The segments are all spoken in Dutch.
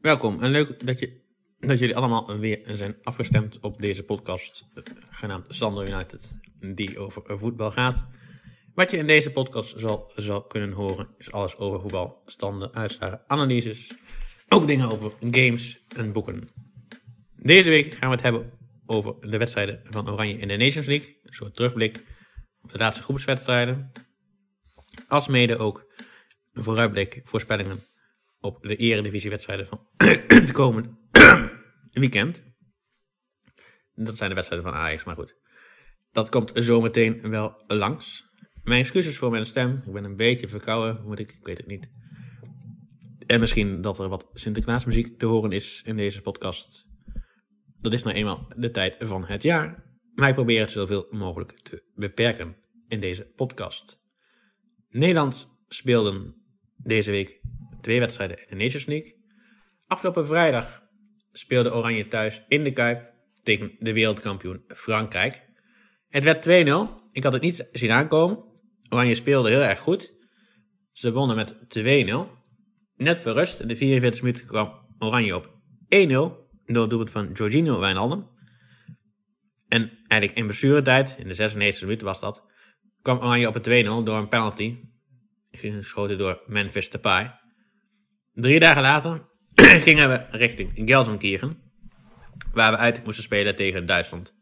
Welkom en leuk dat, je, dat jullie allemaal weer zijn afgestemd op deze podcast, eh, genaamd Sander United, die over voetbal gaat. Wat je in deze podcast zal, zal kunnen horen, is alles over voetbal, standen, uitslagen, analyses, ook dingen over games en boeken. Deze week gaan we het hebben over de wedstrijden van Oranje in de Nations League, een soort terugblik op de laatste groepswedstrijden, als mede ook een vooruitblik, voorspellingen op de eredivisiewedstrijden van het komende weekend. Dat zijn de wedstrijden van Ajax, maar goed. Dat komt zometeen wel langs. Mijn excuses voor mijn stem. Ik ben een beetje verkouden, moet ik, ik weet het niet. En misschien dat er wat Sinterklaasmuziek te horen is in deze podcast. Dat is nou eenmaal de tijd van het jaar. Maar ik probeer het zoveel mogelijk te beperken in deze podcast. Nederland speelden deze week twee wedstrijden in de Nations League. Afgelopen vrijdag speelde Oranje thuis in de Kuip tegen de wereldkampioen Frankrijk. Het werd 2-0. Ik had het niet zien aankomen. Oranje speelde heel erg goed. Ze wonnen met 2-0. Net voor in de 44 minuten kwam Oranje op 1-0 door het doelpunt van Jorginho Wijnaldum. En eigenlijk in blessuretijd, in de 96 minuut was dat, kwam Oranje op een 2-0 door een penalty. Geschoten door Memphis Depay. Drie dagen later gingen we richting Gelsenkirchen, waar we uit moesten spelen tegen Duitsland.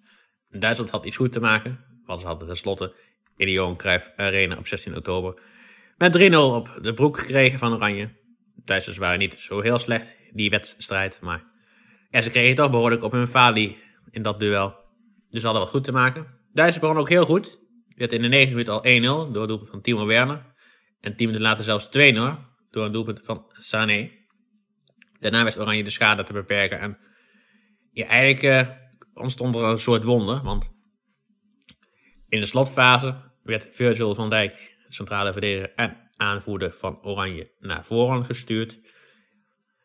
Duitsland had iets goed te maken, want ze hadden tenslotte in de Johan Cruijff Arena op 16 oktober met 3-0 op de broek gekregen van Oranje. Duitsers waren niet zo heel slecht, die wedstrijd, maar ja, ze kregen toch behoorlijk op hun falie in dat duel. Dus ze hadden wat goed te maken. Duitsers begonnen ook heel goed. Werd in de 9 minuten al 1-0 door doelpunt van Timo Werner. En 10 minuten later zelfs 2-0 door een doelpunt van Sané. Daarna wist Oranje de schade te beperken. En ja, eigenlijk uh, ontstond er een soort wonder. Want in de slotfase werd Virgil van Dijk, centrale verdediger en aanvoerder van Oranje, naar voren gestuurd.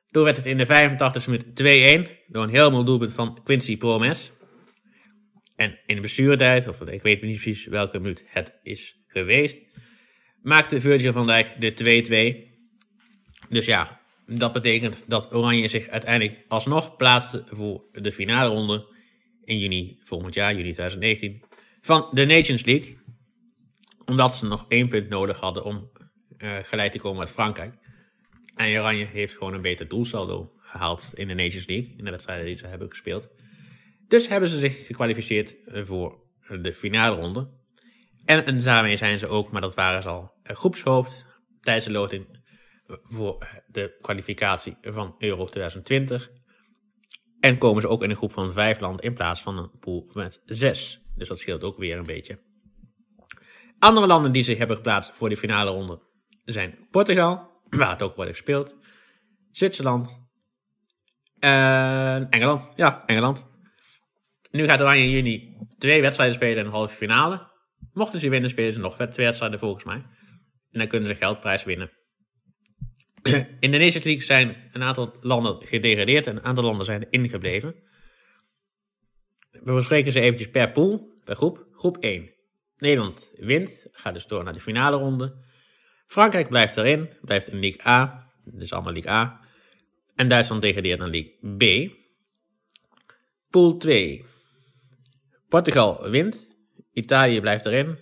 Toen werd het in de 85e minuut 2-1 door een helemaal doelpunt van Quincy Promes. En in de bestuurtijd, of ik weet niet precies welke minuut het is geweest, maakte Virgil van Dijk de 2-2. Dus ja, dat betekent dat Oranje zich uiteindelijk alsnog plaatste voor de finale ronde in juni volgend jaar, juni 2019, van de Nations League. Omdat ze nog één punt nodig hadden om uh, gelijk te komen met Frankrijk. En Oranje heeft gewoon een beter doelsaldo gehaald in de Nations League, in de wedstrijden die ze hebben gespeeld. Dus hebben ze zich gekwalificeerd voor de finale ronde. En, daarmee zijn ze ook, maar dat waren ze al, groepshoofd tijdens de loting voor de kwalificatie van Euro 2020. En komen ze ook in een groep van vijf landen in plaats van een pool met zes. Dus dat scheelt ook weer een beetje. Andere landen die zich hebben geplaatst voor de finale ronde zijn Portugal, waar het ook wordt gespeeld, Zwitserland en Engeland. Ja, Engeland. Nu gaat Oranje in juni twee wedstrijden spelen in de halve finale. Mochten ze winnen, spelen ze nog twee wedstrijden volgens mij. En dan kunnen ze geldprijs winnen. In de Nations League zijn een aantal landen gedegradeerd en een aantal landen zijn ingebleven. We bespreken ze eventjes per pool, per groep. Groep 1. Nederland wint, gaat dus door naar de finale ronde. Frankrijk blijft erin, blijft in League A. Dit is allemaal League A. En Duitsland degradeert naar League B. Pool 2. Portugal wint, Italië blijft erin.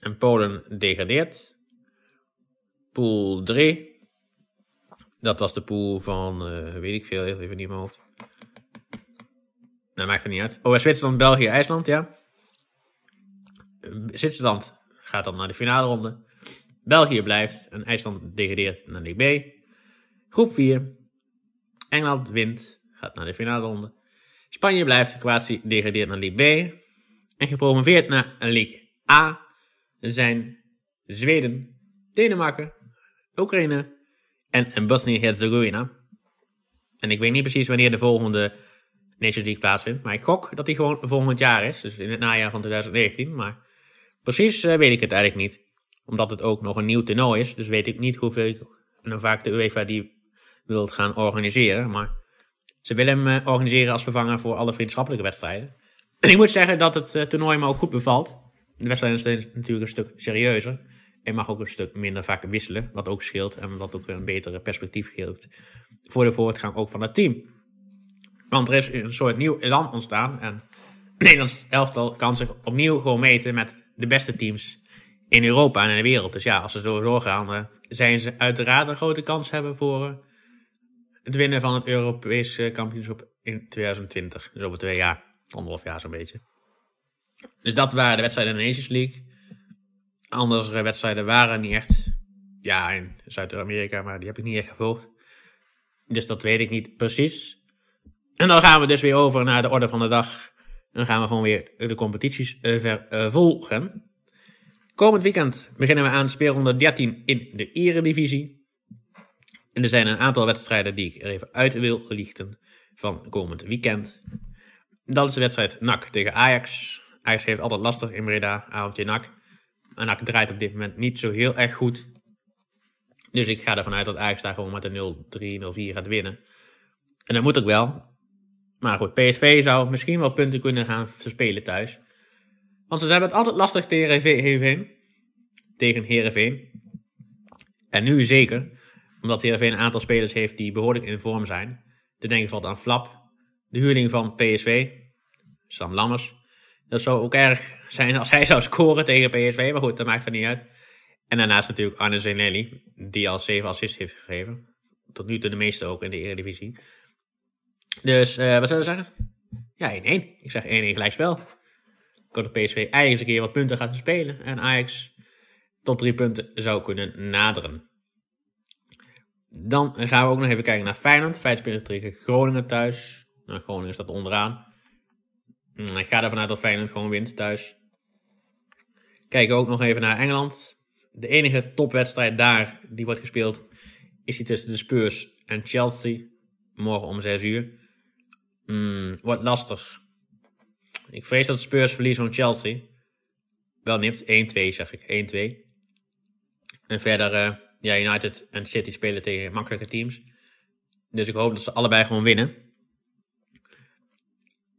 En Polen degradeert. Pool 3. Dat was de pool van, uh, weet ik veel, even niet in mijn hoofd. Nou, maakt het niet uit. Oh, Zwitserland, België, IJsland, ja. Zwitserland gaat dan naar de finale ronde. België blijft en IJsland degradeert naar de B. Groep 4. Engeland wint, gaat naar de finale ronde. Spanje blijft, Kroatië degradeert naar League B. En gepromoveerd naar League A zijn Zweden, Denemarken, Oekraïne en, en Bosnië-Herzegovina. En ik weet niet precies wanneer de volgende Nations League plaatsvindt, maar ik gok dat die gewoon volgend jaar is, dus in het najaar van 2019. Maar precies uh, weet ik het eigenlijk niet, omdat het ook nog een nieuw toernooi is, dus weet ik niet hoeveel en vaak de UEFA die wil gaan organiseren. Maar ze willen hem uh, organiseren als vervanger voor alle vriendschappelijke wedstrijden. En ik moet zeggen dat het uh, toernooi me ook goed bevalt. De wedstrijden zijn natuurlijk een stuk serieuzer. En mag ook een stuk minder vaak wisselen, wat ook scheelt en wat ook een betere perspectief geeft voor de voortgang ook van het team. Want er is een soort nieuw elan ontstaan en Nederlands elftal kan zich opnieuw gewoon meten met de beste teams in Europa en in de wereld. Dus ja, als ze zo doorgaan, uh, zijn ze uiteraard een grote kans hebben voor uh, het winnen van het Europese kampioenschap in 2020. Dus over twee jaar, anderhalf jaar zo'n beetje. Dus dat waren de wedstrijden in de Nations League. Andere wedstrijden waren niet echt. Ja, in Zuid-Amerika, maar die heb ik niet echt gevolgd. Dus dat weet ik niet precies. En dan gaan we dus weer over naar de orde van de dag. Dan gaan we gewoon weer de competities uh, vervolgen. Komend weekend beginnen we aan speelronde 13 in de Eredivisie. En er zijn een aantal wedstrijden die ik er even uit wil lichten van komend weekend. Dat is de wedstrijd NAC tegen Ajax. Ajax heeft altijd lastig in Breda, avondje NAC. En NAC draait op dit moment niet zo heel erg goed. Dus ik ga ervan uit dat Ajax daar gewoon met een 0-3, 0-4 gaat winnen. En dat moet ook wel. Maar goed, PSV zou misschien wel punten kunnen gaan verspelen thuis. Want ze hebben het altijd lastig tegen Heerenveen. Tegen Heerenveen. En nu zeker. Omdat Heerenveen een aantal spelers heeft die behoorlijk in vorm zijn. De denk ik bijvoorbeeld aan Flap. De huurling van PSV. Sam Lammers. Dat zou ook erg zijn als hij zou scoren tegen PSV. Maar goed, dat maakt er niet uit. En daarnaast natuurlijk Arne Zenelli. Die al 7 assists heeft gegeven. Tot nu toe de meeste ook in de Eredivisie. Dus uh, wat zullen we zeggen? Ja, 1-1. Ik zeg 1-1 gelijkspel. Ik hoop dat PSV eigenlijk een keer wat punten gaat spelen. En Ajax tot drie punten zou kunnen naderen. Dan gaan we ook nog even kijken naar Feyenoord. Feyenoord speelt tegen Groningen thuis. Nou, Groningen staat onderaan. Hmm, ik ga ervan uit dat Feyenoord gewoon wint thuis. Kijken ook nog even naar Engeland. De enige topwedstrijd daar die wordt gespeeld is die tussen de Spurs en Chelsea. Morgen om 6 uur. Hmm, wordt lastig. Ik vrees dat Spurs verliezen van Chelsea. Wel nipt, 1-2 zeg ik, 1-2. En verder, uh, ja, United en City spelen tegen makkelijke teams. Dus ik hoop dat ze allebei gewoon winnen.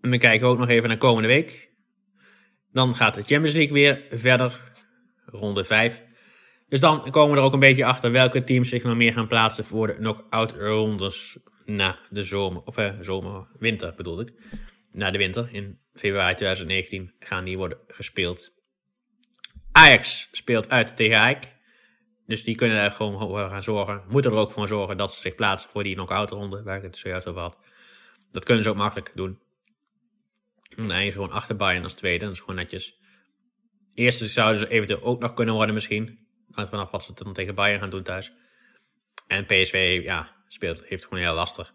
En we kijken ook nog even naar komende week. Dan gaat de Champions League weer verder, ronde 5. Dus dan komen we er ook een beetje achter welke teams zich nog meer gaan plaatsen voor de knock-out rondes na de zomer, of eh, zomer, winter bedoel ik. Na de winter, in februari 2019, gaan die worden gespeeld. Ajax speelt uit tegen Ajax. Dus die kunnen er gewoon voor gaan zorgen. Moeten er ook voor zorgen dat ze zich plaatsen voor die knock-out ronde, waar ik het zojuist over had. Dat kunnen ze ook makkelijk doen. Dan gewoon achter Bayern als tweede, dat is gewoon netjes. Eerste zouden ze eventueel ook nog kunnen worden misschien. Vanaf wat ze dan tegen Bayern gaan doen thuis. En PSV, ja, speelt, heeft gewoon heel lastig.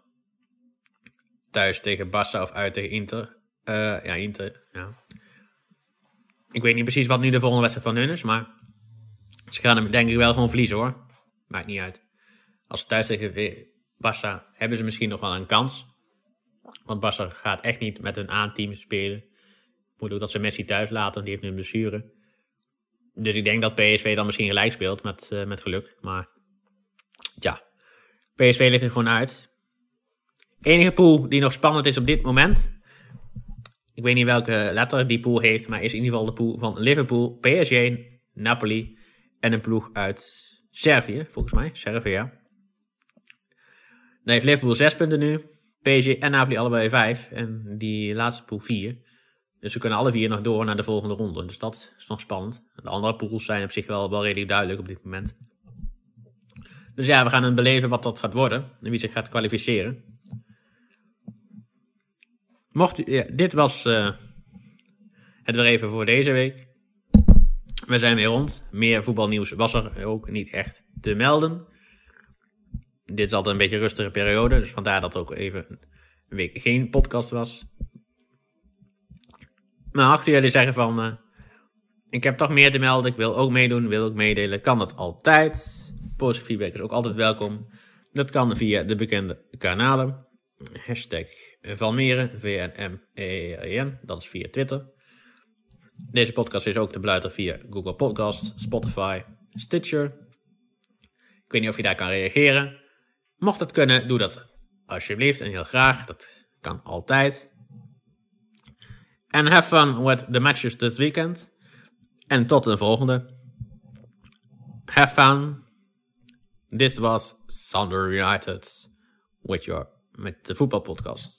Thuis tegen Barça of uit tegen Inter. Uh, ja, Inter, ja. Ik weet niet precies wat nu de volgende wedstrijd van hun is, maar ze gaan hem denk ik wel gewoon verliezen hoor. Maakt niet uit. Als ze thuis tegen Barça hebben ze misschien nog wel een kans. Want Barça gaat echt niet met hun A-team spelen. Moet ook dat ze Messi thuis laten, die heeft nu een blessure. Dus ik denk dat PSV dan misschien gelijk speelt met, uh, met geluk. Maar ja, PSV ligt er gewoon uit. Enige pool die nog spannend is op dit moment. Ik weet niet welke letter die pool heeft, maar is in ieder geval de pool van Liverpool, PSG, Napoli en een ploeg uit Servië, volgens mij. Servië, ja. Dan heeft Liverpool 6 punten nu. PSG en Napoli allebei 5. En die laatste pool 4. Dus we kunnen alle vier nog door naar de volgende ronde. Dus dat is nog spannend. De andere pools zijn op zich wel, wel redelijk duidelijk op dit moment. Dus ja, we gaan een beleven wat dat gaat worden. En wie zich gaat kwalificeren. Mocht dit was uh, het weer even voor deze week. We zijn weer rond. Meer voetbalnieuws was er ook niet echt te melden. Dit is altijd een beetje een rustige periode. Dus vandaar dat er ook even een week geen podcast was. Maar achter jullie zeggen van... Uh, ik heb toch meer te melden. Ik wil ook meedoen. Wil ook meedelen. Kan dat altijd. Positieve feedback is ook altijd welkom. Dat kan via de bekende kanalen. Hashtag Valmeren, VNM-E-R-N, dat is via Twitter. Deze podcast is ook te beluisteren via Google Podcast, Spotify, Stitcher. Ik weet niet of je daar kan reageren. Mocht dat kunnen, doe dat alsjeblieft en heel graag. Dat kan altijd. En have fun with the matches this weekend. En tot de volgende. Have fun. This was Thunder United. with your, met de voetbalpodcast.